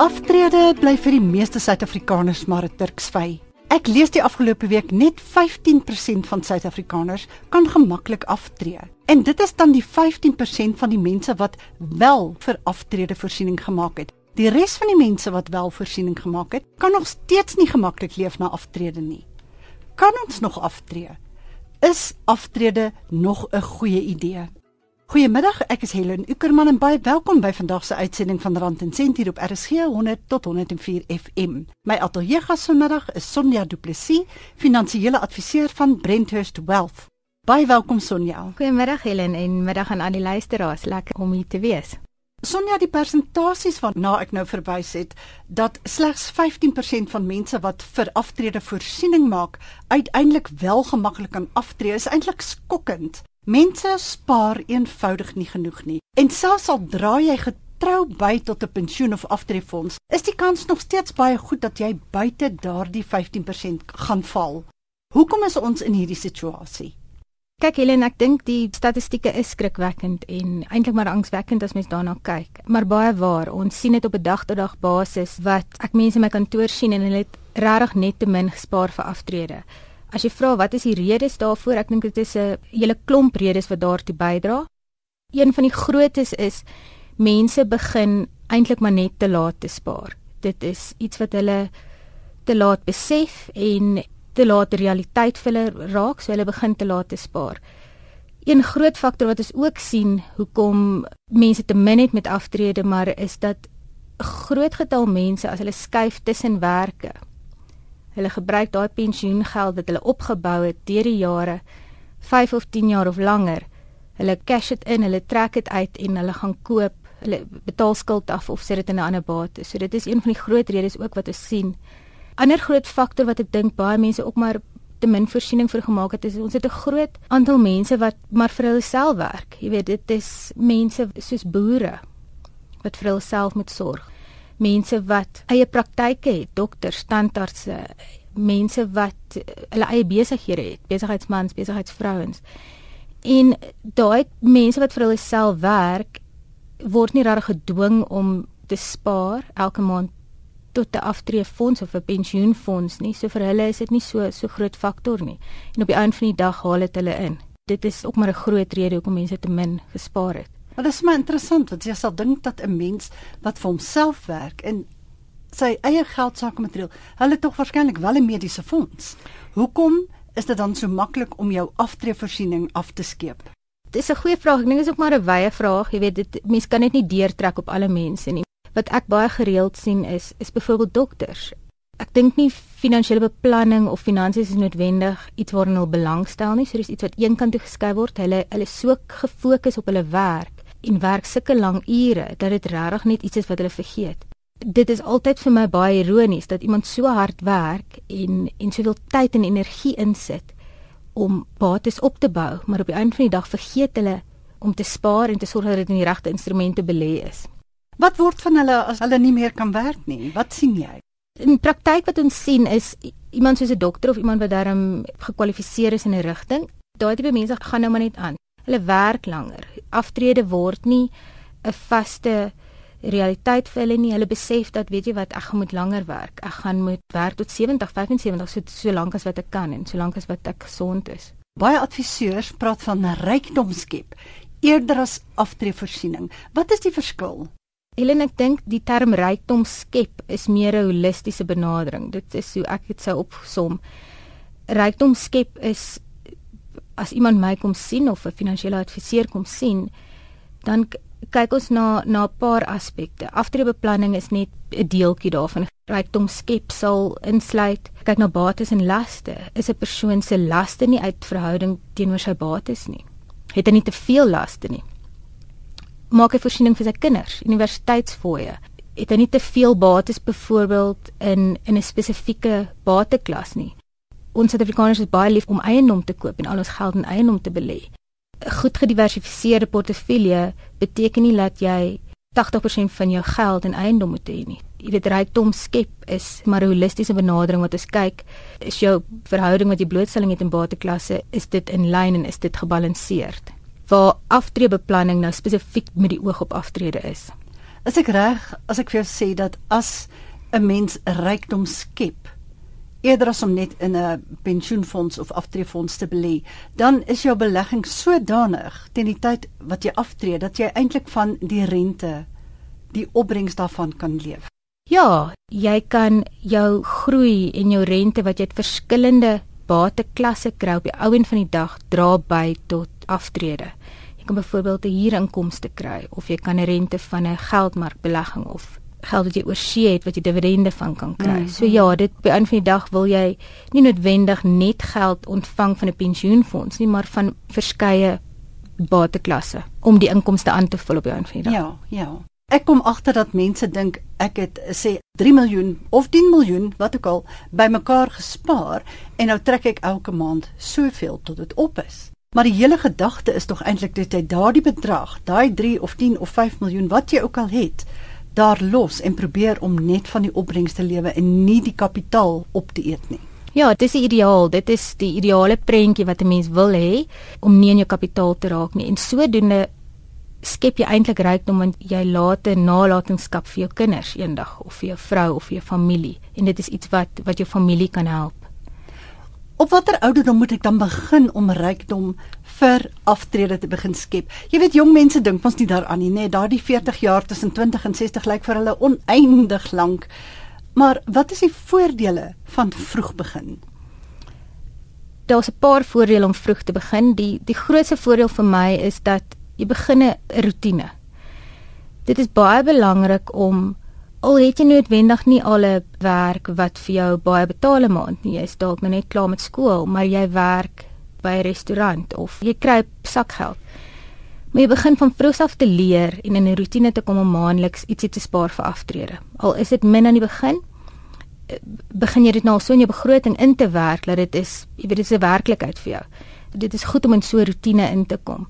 Aftrede bly vir die meeste Suid-Afrikaners maar 'n Turksvy. Ek lees die afgelope week net 15% van Suid-Afrikaners kan gemaklik aftree. En dit is dan die 15% van die mense wat wel vir aftrede voorsiening gemaak het. Die res van die mense wat wel voorsiening gemaak het, kan nog steeds nie gemaklik leef na aftrede nie. Kan ons nog aftree? Is aftrede nog 'n goeie idee? Goeiemiddag, ek is Helen Ukerman en baie welkom by vandag se uitsending van Rand en Sent hier op RSG 100 tot 104 FM. My ateljeegas vanmiddag is Sonja Du Plessis, finansiële adviseur van Brenthurst Wealth. Baie welkom Sonja. Goeiemiddag Helen en middag aan al die luisteraars. Lekker om hier te wees. Sonja, die persentasies waarna ek nou verwys het, dat slegs 15% van mense wat vir aftrede voorsiening maak, uiteindelik wel gemaklik kan aftree, is eintlik skokkend. Mense spaar eenvoudig nie genoeg nie. En selfs al dra jy getrou by tot 'n pensioen of aftreefonds, is die kans nog steeds baie goed dat jy buite daardie 15% gaan val. Hoekom is ons in hierdie situasie? Kyk Helen, ek dink die statistieke is skrikwekkend en eintlik maar angswekkend as mens daarna kyk. Maar baie waar, ons sien dit op 'n dag-tot-dag basis wat ek mense in my kantoor sien en hulle het regtig net te min gespaar vir aftrede. As jy vra wat is die redes daarvoor? Ek dink dit is 'n hele klomp redes wat daartoe bydra. Een van die grootes is mense begin eintlik maar net te laat te spaar. Dit is iets wat hulle te laat besef en te laat realiteit vir hulle raak, so hulle begin te laat te spaar. Een groot faktor wat ons ook sien hoekom mense te min het met aftrede, maar is dat 'n groot getal mense as hulle skuif tussen werke Hulle gebruik daai pensioengeld wat hulle opgebou het deur die jare 5 of 10 jaar of langer. Hulle cash dit in, hulle trek dit uit en hulle gaan koop, hulle betaal skuld af of sit dit in 'n ander bate. So dit is een van die groot redes ook wat ons sien. Ander groot faktor wat ek dink baie mense ook maar te min voorsiening vir gemaak het is ons het 'n groot aantal mense wat maar vir hulle self werk. Jy weet dit is mense soos boere wat vir hulle self moet sorg mense wat eie praktyke het, dokters, tandartse, mense wat eh, hulle eie besighede het, besigheidsmans, besigheidsvrouens. En daai mense wat vir hulle self werk, word nie regtig gedwing om te spaar elke maand tot 'n aftreefonds of 'n pensioenfonds nie. So vir hulle is dit nie so so groot faktor nie. En op die einde van die dag haal dit hulle in. Dit is ook maar 'n groot rede hoekom mense te min gespaar het. Maar dit is maar interessant want jy sal dink dat 'n mens wat vir homself werk en sy eie geld sake materiaal, hulle tog waarskynlik wel 'n mediese fonds. Hoekom is dit dan so maklik om jou aftreevoorsiening af te skeep? Dis 'n goeie vraag. Ek dink dit is ook maar 'n wye vraag. Jy weet dit mense kan dit nie deurtrek op alle mense nie. Wat ek baie gereeld sien is is byvoorbeeld dokters. Ek dink nie finansiële beplanning of finansies is noodwendig iets waarin hulle belangstel nie. So dis iets wat een kant toe geskuif word. Hulle hulle is so gefokus op hulle werk en werk sulke lang ure dat dit regtig net iets is wat hulle vergeet. Dit is altyd vir my baie ironies dat iemand so hard werk en en soveel tyd en energie insit om bates op te bou, maar op die einde van die dag vergeet hulle om te spaar en te sorg dat dit in die regte instrumente belê is. Wat word van hulle as hulle nie meer kan werk nie? Wat sien jy? In praktyk wat ons sien is iemand soos 'n dokter of iemand wat daarom gekwalifiseer is in 'n rigting, daai tipe mense gaan nou maar net aan. Hulle werk langer. Aftrede word nie 'n vaste realiteit vir hulle nie. Hulle besef dat weet jy wat, ek moet langer werk. Ek gaan moet werk tot 70, 75 so so lank as wat ek kan en so lank as wat ek gesond is. Baie adviseurs praat van 'n rykdomskep eerder as aftreevoorsiening. Wat is die verskil? Helen, ek dink die term rykdom skep is meer 'n holistiese benadering. Dit is hoe ek dit sou opsom. Rykdom skep is as iemand my kom sien of 'n finansiële adviseur kom sien, dan kyk ons na na 'n paar aspekte. Aftreebeplanning is net 'n deeltjie daarvan. Rykdom skep sal insluit kyk na bates en laste. Is 'n persoon se laste nie uit verhouding teenoor sy bates nie? Het hy nie te veel laste nie? Maak hy voorsiening vir sy kinders, universiteitsfooie? Het hy nie te veel bates byvoorbeeld in in 'n spesifieke bateklas nie? Ons Suid-Afrikaners is baie lief om eiendom te koop en al ons geld in eiendom te belê. 'n Goed gediversifiseerde portefeulje beteken nie dat jy 80% van jou geld in eiendom moet hê nie. Jy weet rykdom skep is maar 'n holistiese benadering wat ons kyk is jou verhouding wat jy blootstelling het in bateklasse is dit in lyn en is dit gebalanseerd. Waar aftreebeplanning nou spesifiek met die oog op aftrede is. As ek reg, as ek vir jou sê dat as 'n mens rykdom skep, eerder as om net in 'n pensioenfonds of aftreefonds te belê, dan is jou belegging sodanig teen die tyd wat jy aftree dat jy eintlik van die rente, die opbrengs daarvan kan leef. Ja, jy kan jou groei en jou rente wat jy uit verskillende bateklasse kry op die ou en van die dag dra by tot aftrede. Jy kan byvoorbeeld 'n huurinkomste kry of jy kan 'n rente van 'n geldmarkbelegging of geld wat jy oorsee het wat jy dividende van kan kry. Mm. So ja, dit by een van die dag wil jy nie noodwendig net geld ontvang van 'n pensioenfonds nie, maar van verskeie bateklasse om die inkomste aan te vul op jou een van die dag. Ja, ja. Ek kom agter dat mense dink ek het sê 3 miljoen of 10 miljoen wat ook al bymekaar gespaar en nou trek ek elke maand soveel tot dit op is. Maar die hele gedagte is tog eintlik dat jy daardie bedrag, daai 3 of 10 of 5 miljoen wat jy ook al het, daar los en probeer om net van die opbrengs te lewe en nie die kapitaal op te eet nie. Ja, dit is ideaal. Dit is die ideale prentjie wat 'n mens wil hê om nie in jou kapitaal te raak nie. En sodoende skep jy eintlik rykdom want jy laat 'n nalatenskap vir jou kinders eendag of vir jou vrou of vir jou familie en dit is iets wat wat jou familie kan help. Op watter ouderdom moet ek dan begin om rykdom vir aftrede te begin skep? Jy weet jong mense dink ons nie daaraan nie, nee, daardie 40 jaar tussen 20 en 60 lyk vir hulle oneindig lank. Maar wat is die voordele van vroeg begin? Daar's 'n paar voordele om vroeg te begin. Die die grootste voordeel vir my is dat jy begin 'n rotine. Dit is baie belangrik om al het jy noodwendig nie al 'n werk wat vir jou baie betaal 'n maand nie. Jy's dalk nou net klaar met skool, maar jy werk by 'n restaurant of jy kry sakgeld. Maar jy begin van vroeg af te leer en in 'n rotine te kom om maandeliks ietsie te spaar vir aftrede. Al is dit min aan die begin, begin jy dit nou so in jou begroting in te werk dat dit is, jy weet dit is 'n werklikheid vir jou. Dit is goed om in so 'n rotine in te kom.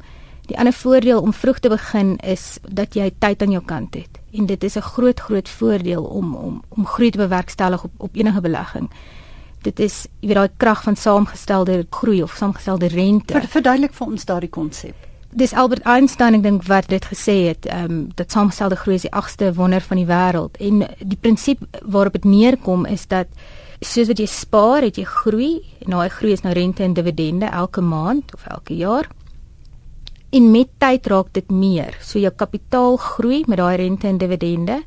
Die ander voordeel om vroeg te begin is dat jy tyd aan jou kant het en dit is 'n groot groot voordeel om om om groei te bewerkstellig op op enige belegging. Dit is jy weet daai krag van saamgestelde groei of saamgestelde rente. Ver, verduidelik vir ons daardie konsep. Dis Albert Einstein ek dink wat dit gesê het, ehm um, dat saamgestelde groei is die agste wonder van die wêreld en die prinsip waarop dit neerkom is dat soos wat jy spaar, het jy groei en daai groei is nou rente en dividende elke maand of elke jaar en met tyd raak dit meer. So jou kapitaal groei met daai rente en dividende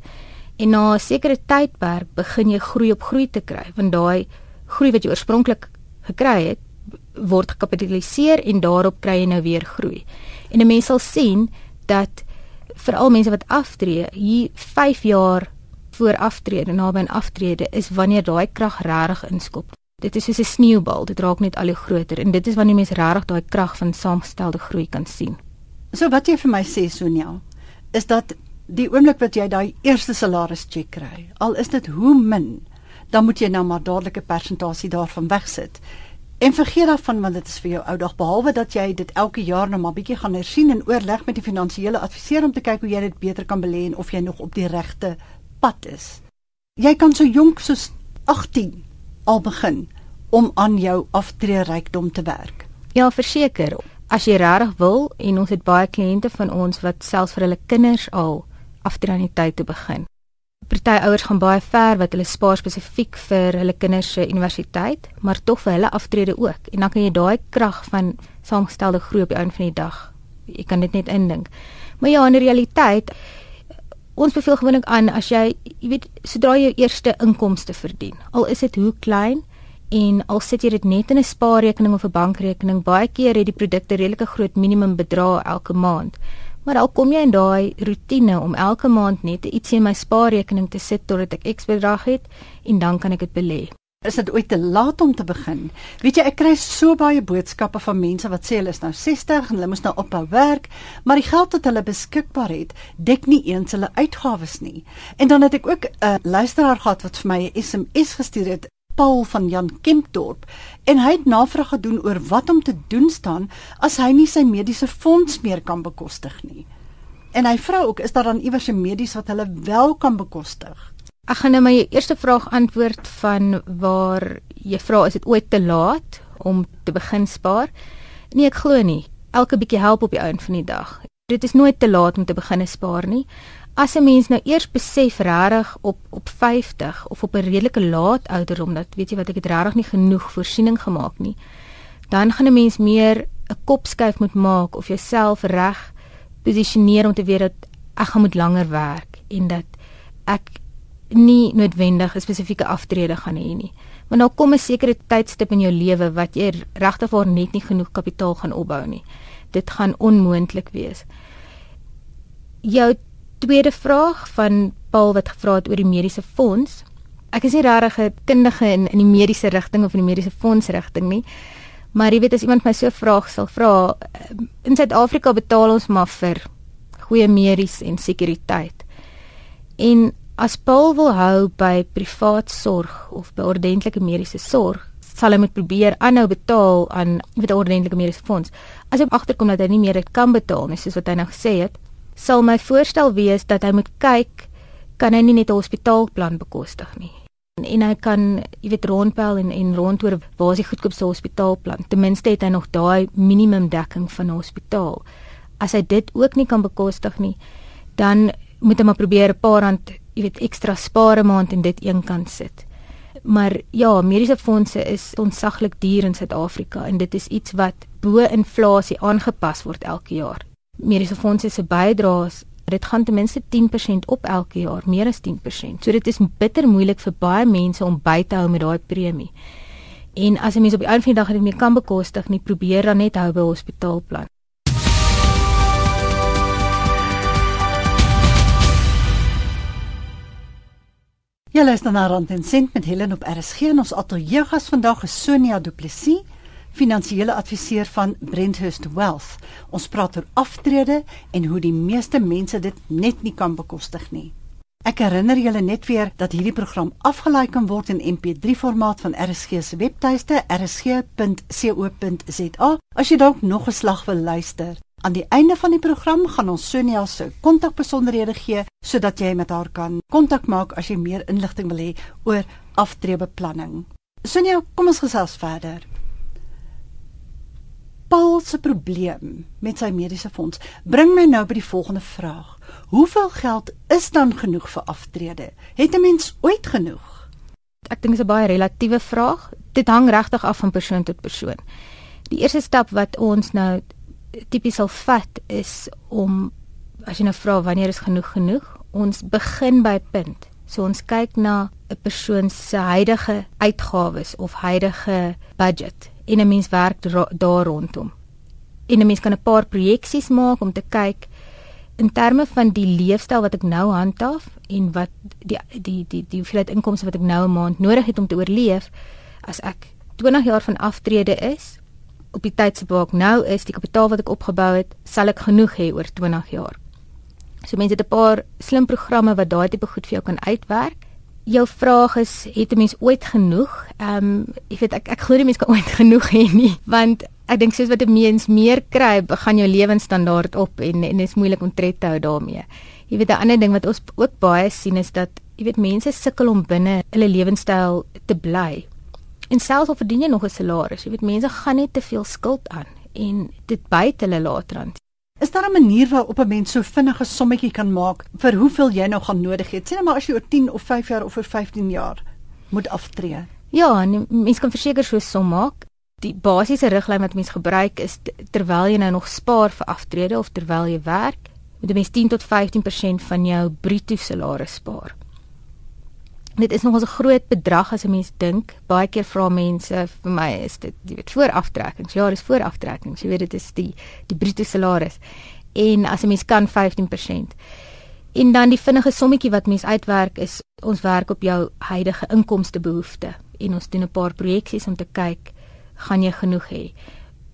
en na 'n sekere tydperk begin jy groei op groei te kry want daai groei wat jy oorspronklik gekry het word gekapitaliseer en daarop kry jy nou weer groei. En 'n mens sal sien dat veral mense wat aftree, hier 5 jaar voor aftrede, naby aan aftrede is wanneer daai krag regtig inskop dit is soos 'n sneeubal, dit raak net al hoe groter en dit is wanneer mense regtig daai krag van saamgestelde groei kan sien. So wat jy vir my sê Sonja, is dat die oomblik wat jy daai eerste salaris check kry, al is dit hoe min, dan moet jy nou maar dadelik 'n persentasie daarvan wegsit. En vergeet daarvan want dit is vir jou ou dag behalwe dat jy dit elke jaar nou maar bietjie gaan hersien en oorleg met die finansiële adviseur om te kyk hoe jy dit beter kan belê en of jy nog op die regte pad is. Jy kan so jonk soos 18 al begin om aan jou aftreerykdom te werk. Ja, verseker. As jy regtig wil en ons het baie kliënte van ons wat selfs vir hulle kinders al aftree aan die tyd te begin. Party ouers gaan baie ver wat hulle spaar spesifiek vir hulle kinders se universiteit, maar tog vir hulle aftrede ook. En dan kan jy daai krag van saamgestelde groei op die einde van die dag. Jy kan dit net indink. Maar ja, in realiteit ons beveel gewoonlik aan as jy, jy weet, sodra jy jou eerste inkomste verdien, al is dit hoe klein en al sit jy dit net in 'n spaarrekening of 'n bankrekening, baie keer het die produkte redelike groot minimum bedrag elke maand. Maar al kom jy in daai rotine om elke maand net ietsie in my spaarrekening te sit totdat ek X bedrag het en dan kan ek dit belê. Is dit ooit te laat om te begin? Weet jy, ek kry so baie boodskappe van mense wat sê hulle is nou 60 en hulle moet nou ophou werk, maar die geld wat hulle beskikbaar het, dek nie eens hulle uitgawes nie. En dan het ek ook 'n luisteraar gehad wat vir my 'n SMS gestuur het, Paul van Jan Kempdorp, en hy het navraag gedoen oor wat om te doen staan as hy nie sy mediese fonds meer kan bekostig nie. En hy vra ook, is daar dan iewers 'n medies wat hulle wel kan bekostig? Ek gaan nou my eerste vraag antwoord van waar jy vra is dit ooit te laat om te begin spaar? Nee, ek glo nie. Elke bietjie help op die einde van die dag. Dit is nooit te laat om te begin spaar nie. As 'n mens nou eers besef regtig op op 50 of op 'n redelike laat ouderdom dat weet jy wat ek het regtig nie genoeg voorsiening gemaak nie, dan gaan 'n mens meer 'n kopskuif moet maak of jouself reg posisioneer om te weet dat ek gaan moet langer werk en dat ek nie noodwendig 'n spesifieke aftrede gaan hê nie. Maar nou kom 'n sekere tydstip in jou lewe wat jy regtig waar net nie genoeg kapitaal gaan opbou nie. Dit gaan onmoontlik wees. Jou tweede vraag van Paul wat gevra het oor die mediese fonds. Ek is nie regtig 'n kundige in in die mediese rigting of in die mediese fonds rigting nie. Maar jy weet as iemand my so 'n vraag sal vra, in Suid-Afrika betaal ons maar vir goeie medies en sekuriteit. En as Paul wil hou by privaat sorg of by ordentlike mediese sorg, sal hy moet probeer aanhou betaal aan met 'n ordentlike mediese fonds. As hy agterkom dat hy nie meer dit kan betaal nie, soos wat hy nou gesê het, sal my voorstel wees dat hy moet kyk kan hy nie net 'n hospitaalplan bekostig nie. En, en hy kan, jy weet, rondbel en en rondoor waar is die goedkoopste hospitaalplan? Ten minste het hy nog daai minimum dekking van 'n hospitaal. As hy dit ook nie kan bekostig nie, dan moet hy maar probeer 'n paar rand jy weet ekstra spaar 'n maand en dit eenkant sit. Maar ja, mediese fondse is onsaglik duur in Suid-Afrika en dit is iets wat bo inflasie aangepas word elke jaar. Mediese fondse se bydraes, dit gaan ten minste 10% op elke jaar, meer as 10%. So dit is bitter moeilik vir baie mense om by te hou met daai premie. En as 'n mens op die einde van die dag dit nie kan bekostig nie, probeer dan net hou by hospitaalplan. Jy luister na Rand en Sent met Helen op RSG en ons ateljee gas vandag is Sonia Du Plessis, finansiële adviseur van Brenthurst Wealth. Ons praat oor aftrede en hoe die meeste mense dit net nie kan bekostig nie. Ek herinner julle net weer dat hierdie program afgelaai kan word in MP3 formaat van RSG se webtuiste rsg.co.za as jy dalk nog 'n slag wil luister. Aan die einde van die program gaan ons Sonia se kontakbesonderhede gee sodat jy met haar kan kontak maak as jy meer inligting wil hê oor aftreebeplanning. Sonia, kom ons gesels verder. Paul se probleem met sy mediese fonds bring my nou by die volgende vraag. Hoeveel geld is dan genoeg vir aftrede? Het 'n mens ooit genoeg? Ek dink dit is 'n baie relatiewe vraag. Dit hang regtig af van persoon tot persoon. Die eerste stap wat ons nou tipies sal vat is om as jy nou vra wanneer is genoeg genoeg, ons begin by punt. So ons kyk na 'n persoon se huidige uitgawes of huidige budget en 'n mens werk daar rondom. En 'n mens kan 'n paar projeksies maak om te kyk in terme van die leefstyl wat ek nou handhaaf en wat die die die die hoeveelheid inkomste wat ek nou 'n maand nodig het om te oorleef as ek 20 jaar van aftrede is op die tyd se waar ek nou is, die kapitaal wat ek opgebou het, sal ek genoeg hê oor 20 jaar. So mense het 'n paar slim programme wat daai tipe goed vir jou kan uitwerk. Jou vraag is, het 'n mens ooit genoeg? Ehm, um, ek weet ek ek glo die mens kan ooit genoeg hê nie, want ek dink soos wat 'n mens meer kry, gaan jou lewensstandaard op en en dit is moeilik om tred te hou daarmee. Jy weet 'n ander ding wat ons ook baie sien is dat jy weet mense sukkel om binne hulle lewenstyl te bly. En selfs al verdien jy nog 'n salaris, jy weet mense gaan net te veel skuld aan en dit byt hulle later aan. Is daar 'n manier waarop 'n mens so vinnig 'n sommetjie kan maak vir hoeveel jy nou gaan nodig hê? Sê net maar as jy oor 10 of 5 jaar of oor 15 jaar moet aftree. Ja, mens kan verseker so 'n som maak. Die basiese riglyn wat mens gebruik is terwyl jy nou nog spaar vir aftrede of terwyl jy werk, moet jy mens 10 tot 15% van jou bruto salaris spaar dit is nog 'n groot bedrag as 'n mens dink. Baie keer vra mense vir my is dit jy weet vooraftrekkings. Ja, dis vooraftrekkings. Jy weet dit is die die bruto salaris. En as 'n mens kan 15%. En dan die vinnige sommetjie wat mens uitwerk is ons werk op jou huidige inkomste behoefte en ons doen 'n paar projeksies om te kyk gaan jy genoeg hê.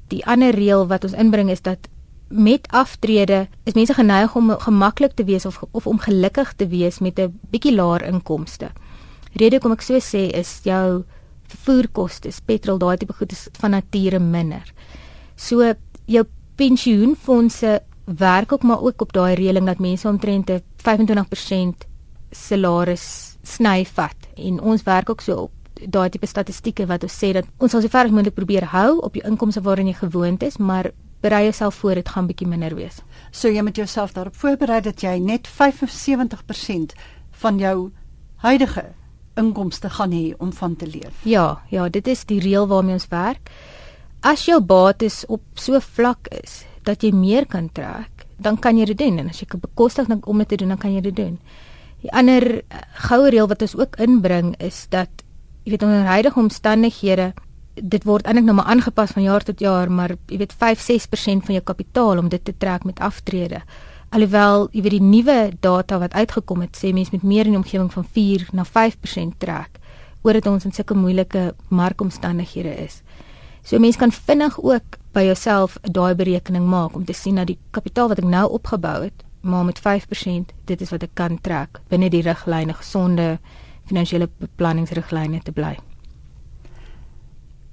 Die ander reël wat ons inbring is dat met aftrede is mense geneig om gemaklik te wees of of om gelukkig te wees met 'n bietjie laer inkomste rede kom ek so sê is jou vervoerkoste, petrol, daai tipe goed is van nature minder. So jou pensioenfonde werk ook maar ook op daai reëling dat mense omtrent 'n 25% salaris sny vat en ons werk ook so op daai tipe statistieke wat ons sê dat ons sal so ver as moontlik probeer hou op jou inkomste waarin jy gewoond is, maar berei jouself voor dit gaan bietjie minder wees. So jy moet jouself daarop voorberei dat jy net 75% van jou huidige inkomste gaan hê om van te leef. Ja, ja, dit is die reël waarmee ons werk. As jou bates op so vlak is dat jy meer kan trek, dan kan jy dit doen en as jy kan bekostig om dit te doen, dan kan jy dit doen. Die ander uh, goue reël wat ons ook inbring is dat jy weet onder huidige omstandighede dit word eintlik nou maar aangepas van jaar tot jaar, maar jy weet 5-6% van jou kapitaal om dit te trek met aftrede. Alhoewel jy weet die nuwe data wat uitgekom het sê mense met meer in die omgewing van 4 na 5% trek omdat ons in sulke moeilike markomstandighede is. So mense kan vinnig ook by jouself daai berekening maak om te sien dat die kapitaal wat ek nou opgebou het, maar met 5%, dit is wat ek kan trek binne die riglyne gesonde finansiële beplanningsriglyne te bly.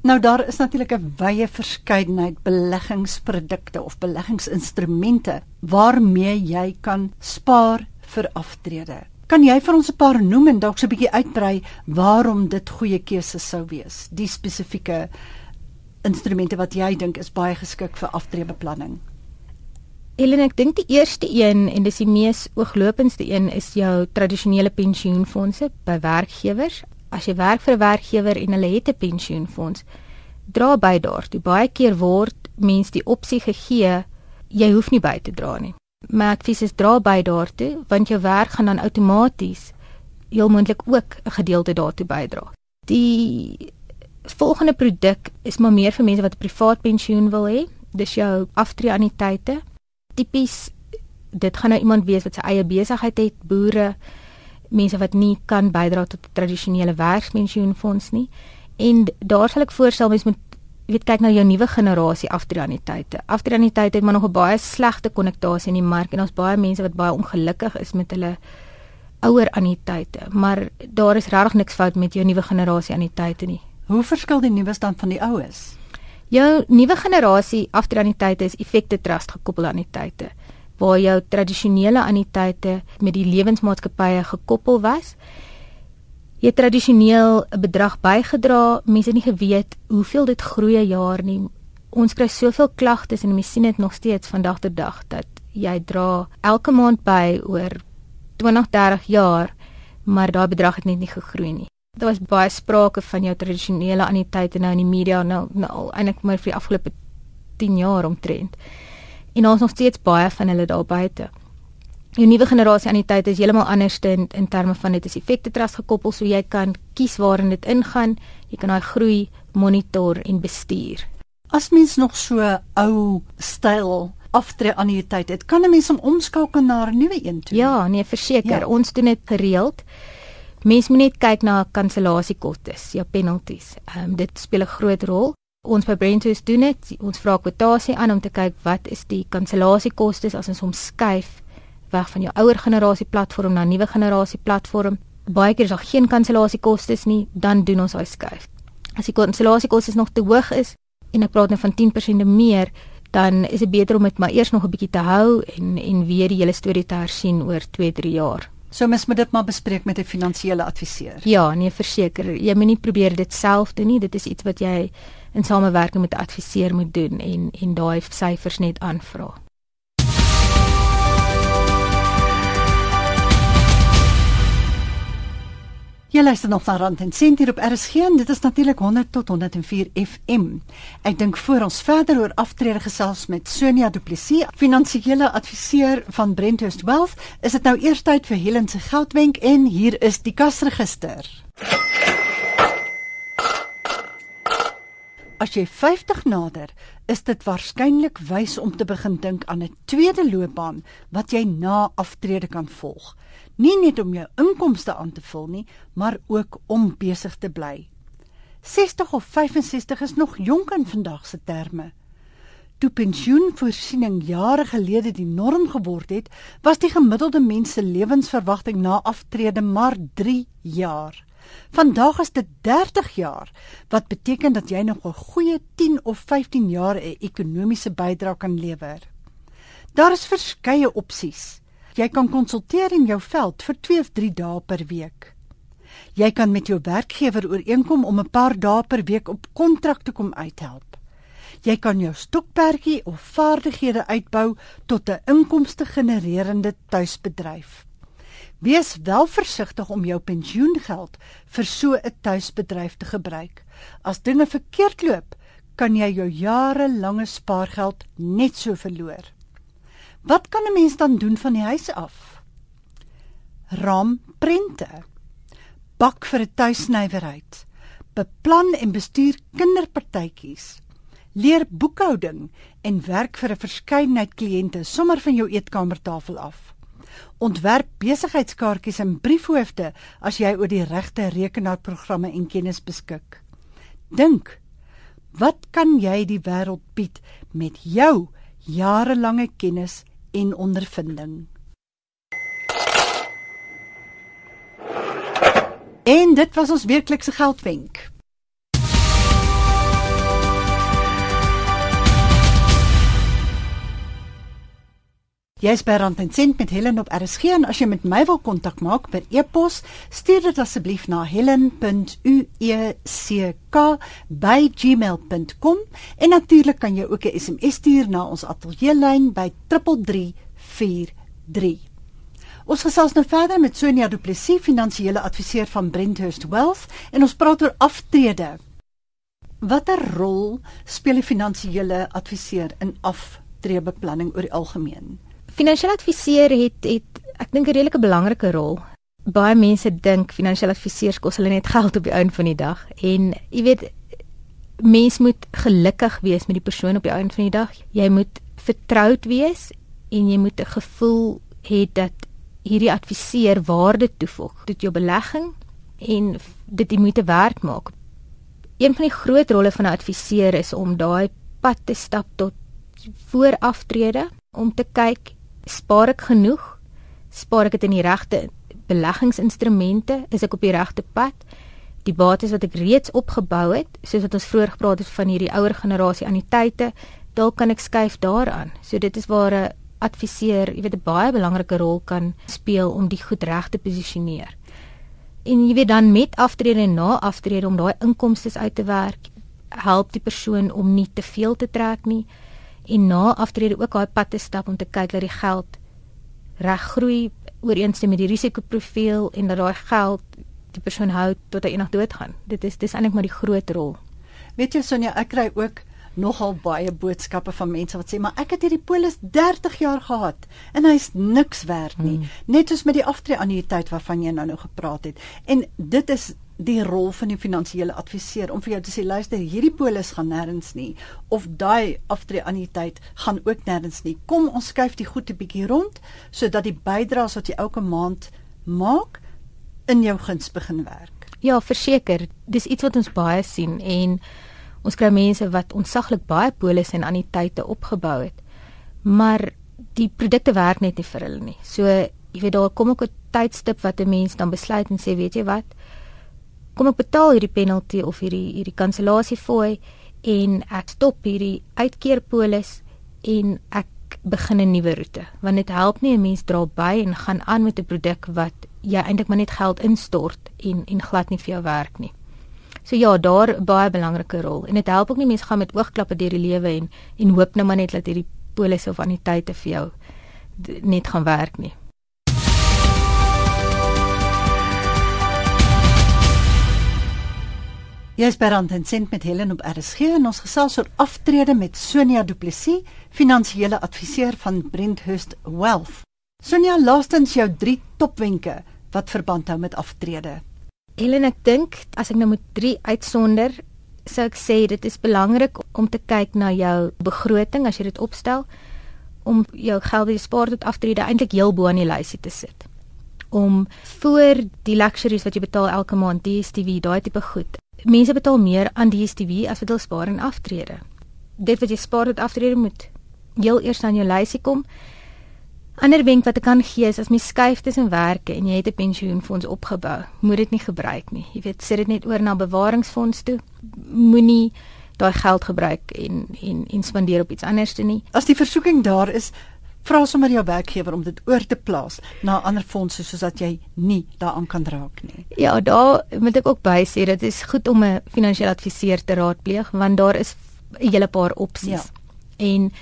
Nou daar is natuurlik 'n wye verskeidenheid beleggingsprodukte of beleggingsinstrumente waarmee jy kan spaar vir aftrede. Kan jy vir ons 'n paar noem en dalk so 'n bietjie uitbrei waarom dit goeie keuses sou wees? Die spesifieke instrumente wat jy dink is baie geskik vir aftreebeplanning. Ellen, ek dink die eerste een en dis die mees ooglopendste een is jou tradisionele pensioenfonde by werkgewers as jy werk vir 'n werkgewer en hulle het 'n pensioenfonds, dra by daartoe. Baie keer word mens die opsie gegee jy hoef nie by te dra nie. My advies is dra by daartoe want jou werk gaan dan outomaties heel moontlik ook 'n gedeelte daartoe bydra. Die volgende produk is maar meer vir mense wat 'n privaat pensioen wil hê. Dis jou aftreeanniteite. Tipies dit gaan nou iemand wees wat sy eie besigheid het, boere, mense wat nie kan bydra tot 'n tradisionele werkspensioenfonds nie. En daar sal ek voorstel mens moet weet kyk na jou nuwe generasie aftreeanniteite. Aftreeanniteite het maar nog 'n baie slegte konnektasie in die mark en ons baie mense wat baie ongelukkig is met hulle ouer anniteite, maar daar is regtig niks fout met jou nuwe generasie anniteite nie. Hoe verskil die nuwe stand van die oues? Jou nuwe generasie aftreeanniteite is effekte trust gekoppel anniteite waar jou tradisionele anniteite met die lewensmaatskappye gekoppel was. Jy het tradisioneel 'n bedrag bygedra, mense het nie geweet hoeveel dit groei jaar nie. Ons kry soveel klagtes en mense sien dit nog steeds vandag tot dag dat jy dra elke maand by oor 20, 30 jaar, maar daai bedrag het net nie gegroei nie. Daar was baie sprake van jou tradisionele anniteite nou in die media nou nou eintlik maar vir die afgelope 10 jaar omtrent en ons nog steeds baie van hulle daar buite. Die nuwe generasie anniteit is heeltemal anders in in terme van dit is effekte trust gekoppel so jy kan kies waarin dit ingaan. Jy kan daai groei monitor en bestuur. As mens nog so ou styl aftree anniteit het, kan 'n mens hom omskakel na 'n nuwe een toe. Ja, nee, verseker. Ja. Ons doen dit gereeld. Mens moet net kyk na kansellasiekostes, jou penalties. Ehm um, dit speel 'n groot rol ons by Brentus doen dit. Ons vra kwotasie aan om te kyk wat is die kansellasiekoste as ons hom skuif weg van jou ouer generasie platform na nuwe generasie platform. Baie keer is daar geen kansellasiekoste nie, dan doen ons daai skuif. As die kansellasiekoste nog te hoog is en ek praat nou van 10% meer, dan is dit beter om dit maar eers nog 'n bietjie te hou en en weer die hele storie te hersien oor 2-3 jaar. So mens moet dit maar bespreek met 'n finansiële adviseur. Ja, nee, verseker. Jy moet nie probeer dit self doen nie. Dit is iets wat jy in samewerking met 'n adviseur moet doen en en daai syfers net aanvra. Jy luister nog na Rand en Sent hier op RSG en dit is natuurlik 100 tot 104 FM. Ek dink voor ons verder oor aftrede gesels met Sonia Du Plessis, finansiële adviseur van Brenthurst Wealth, is dit nou eers tyd vir Helen se geldwenk en hier is die kasregister. As jy 50 nader, is dit waarskynlik wys om te begin dink aan 'n tweede loopbaan wat jy na aftrede kan volg. Nie net om jou inkomste aan te vul nie, maar ook om besig te bly. 60 of 65 is nog jonk in vandag se terme. Toe pensioenvoorsiening jare gelede die norm geword het, was die gemiddelde mens se lewensverwagting na aftrede maar 3 jaar. Vandag is dit 30 jaar wat beteken dat jy nog 'n goeie 10 of 15 jaar 'n ekonomiese bydrae kan lewer. Daar is verskeie opsies. Jy kan konsulteer in jou veld vir 2 of 3 dae per week. Jy kan met jou werkgewer ooreenkom om 'n paar dae per week op kontrak te kom uithelp. Jy kan jou stokperdjie of vaardighede uitbou tot 'n inkomste genererende tuisbedryf. Wees wel versigtig om jou pensioengeld vir so 'n tuisbedryf te gebruik. As dinge verkeerd loop, kan jy jou jarelange spaargeld net so verloor. Wat kan 'n mens dan doen van die huis af? Ram prente. Bak vir 'n tuisnywerheid. Beplan en bestuur kinderpartytjies. Leer boekhouding en werk vir 'n verskeidenheid kliënte sommer van jou eetkamertafel af. Ontwerp besigheidskaartjies en briefhoofde as jy oor die regte rekenaarprogramme en kennis beskik. Dink, wat kan jy die wêreld bied met jou jarelange kennis en ondervinding? En dit was ons weeklikse geldwenk. Jy's by Rand en Sent met Helen op RSG en as jy met my wil kontak maak per e-pos, stuur dit asseblief na helen.ueck@gmail.com en natuurlik kan jy ook 'n SMS stuur na ons ateljeelyn by 3343. Ons gesels nou verder met Sonia Du Plessis, finansiële adviseur van Brenthurst Wealth en ons praat oor aftrede. Watter rol speel 'n finansiële adviseur in aftreebeplanning oor die algemeen? Finansiële adviseur het het ek dink 'n redelike belangrike rol. Baie mense dink finansiële adviseurs kos hulle net geld op die einde van die dag en jy weet mens moet gelukkig wees met die persoon op die einde van die dag. Jy moet vertroud wees en jy moet 'n gevoel hê dat hierdie adviseur waarde toevoeg tot jou belegging en dit jy moet werk maak. Een van die groot rolle van 'n adviseur is om daai pad te stap tot vooraftrede om te kyk spaar ek genoeg? Spaar ek dit in die regte beleggingsinstrumente? Is ek op die regte pad? Die bates wat ek reeds opgebou het, soos wat ons vroeër gepraat het van hierdie ouer generasie anniteite, dalk kan ek skuif daaraan. So dit is waar 'n adviseur, jy weet 'n baie belangrike rol kan speel om die goed reg te posisioneer. En jy weet dan met aftrede en na aftrede om daai inkomste uit te werk, help die persoon om nie te veel te trek nie en na aftrede ook daai pad te stap om te kyk dat die geld reg groei ooreenstem met die risikoprofiel en dat daai geld die persoon hou tot hy eendag doodgaan. Dit is dis eintlik maar die groot rol. Weet jy Sonja, ek kry ook nogal baie boodskappe van mense wat sê maar ek het hierdie polis 30 jaar gehad en hy's niks werd nie. Hmm. Net soos met die aftrede annuïteit waarvan jy nou nou gepraat het. En dit is die rol van die finansiële adviseur om vir jou te sê luister hierdie polis gaan nêrens nie of daai aftrede annuïteit gaan ook nêrens nie. Kom ons skuif die goed 'n bietjie rond sodat die bydraes wat jy elke maand maak in jou guns begin werk. Ja, verseker, dis iets wat ons baie sien en ons kry mense wat onsaglik baie polisse en annuïteite opgebou het. Maar die produkte werk net nie vir hulle nie. So, jy weet daar kom ook 'n tydstip wat 'n mens dan besluit en sê, weet jy wat? Kom ek betaal hierdie penalty of hierdie hierdie kansellasiefooi en ek stop hierdie uitkeerpolis en ek begin 'n nuwe roete want dit help nie 'n mens dra by en gaan aan met 'n produk wat jy eintlik maar net geld instort en en glad nie vir jou werk nie. So ja, daar baie belangrike rol en dit help ook nie mense gaan met oogklappe deur die lewe en en hoop nou maar net dat hierdie polisse of anniteite vir jou net gaan werk nie. Jy is berand en sent met Helen op RSG en ons gesels oor aftrede met Sonia Du Plessis, finansiële adviseur van Brenthurst Wealth. Sonia, laastens jou 3 topwenke wat verband hou met aftrede. Helen, ek dink as ek nou moet 3 uitsonder, sou ek sê dit is belangrik om te kyk na jou begroting as jy dit opstel om jou geld te spaar tot aftrede eintlik heel bo aan die lysie te sit. Om voor die luxuries wat jy betaal elke maand, DStv, daai tipe goed mense betaal meer aan DStv as wat hulle spaar in aftrede. Dit wat jy spaar tot aftrede moet heel eers aan jou lysie kom. Ander wenk wat ek kan gee is as mens skuif tussen werke en jy het 'n pensioenfonds opgebou, moet dit nie gebruik nie. Jy weet, sit dit net oor na bewaringsfonds toe. Moenie daai geld gebruik en en en spandeer op iets anders te nie. As die versoeking daar is, vra sommer jou werkgewer om dit oor te plaas na ander fondse sodat jy nie daaraan kan raak nie. Ja, daar moet ek ook by sê dit is goed om 'n finansiële adviseur te raadpleeg want daar is 'n hele paar opsies. Ja. En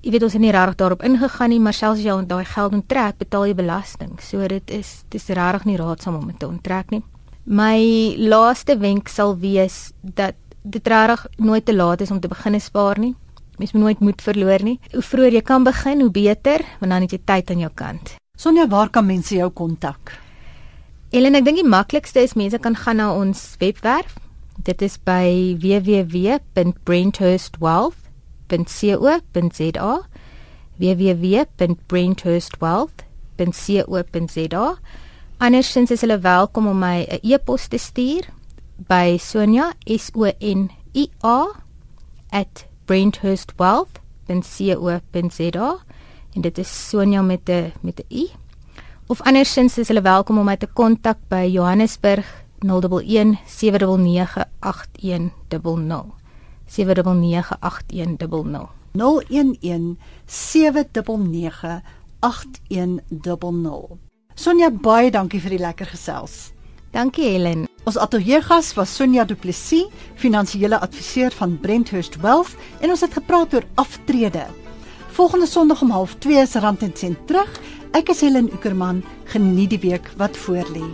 jy weet ons het nie regtig daarop ingegaan nie, maar selfs as jy daai geld onttrek, betaal jy belasting. So dit is dis regtig nie raadsaam om dit te onttrek nie. My laaste wenk sal wees dat dit regtig nooit te laat is om te begin spaar nie. Mens moet nooit moed verloor nie. Hoe vroeër jy kan begin, hoe beter, want dan het jy tyd aan jou kant. Sonja, waar kan mense jou kontak? Ellen, ek dink die maklikste is mense kan gaan na ons webwerf. Dit is by www.braintrustwealth.co.za www.braintrustwealth.co.za Andersins is hulle welkom om my 'n e-pos te stuur by Sonja S O N I A @braintrustwealth.co.za en dit is Sonja met 'n met 'n i. Of andersins is hulle welkom om my te kontak by Johannesburg 011 799 8100. 799 8100. 011 799 8100. Sonja baie dankie vir die lekker gesels. Dankie Helen. Ons ateljeegas was Sonja Du Plessis, finansiële adviseur van Brenthurst Wealth en ons het gepraat oor aftrede. Volgende Sondag om 12:30 is Rand en Sent terug. Ek is Helen Ukerman. Geniet die week wat voorlê.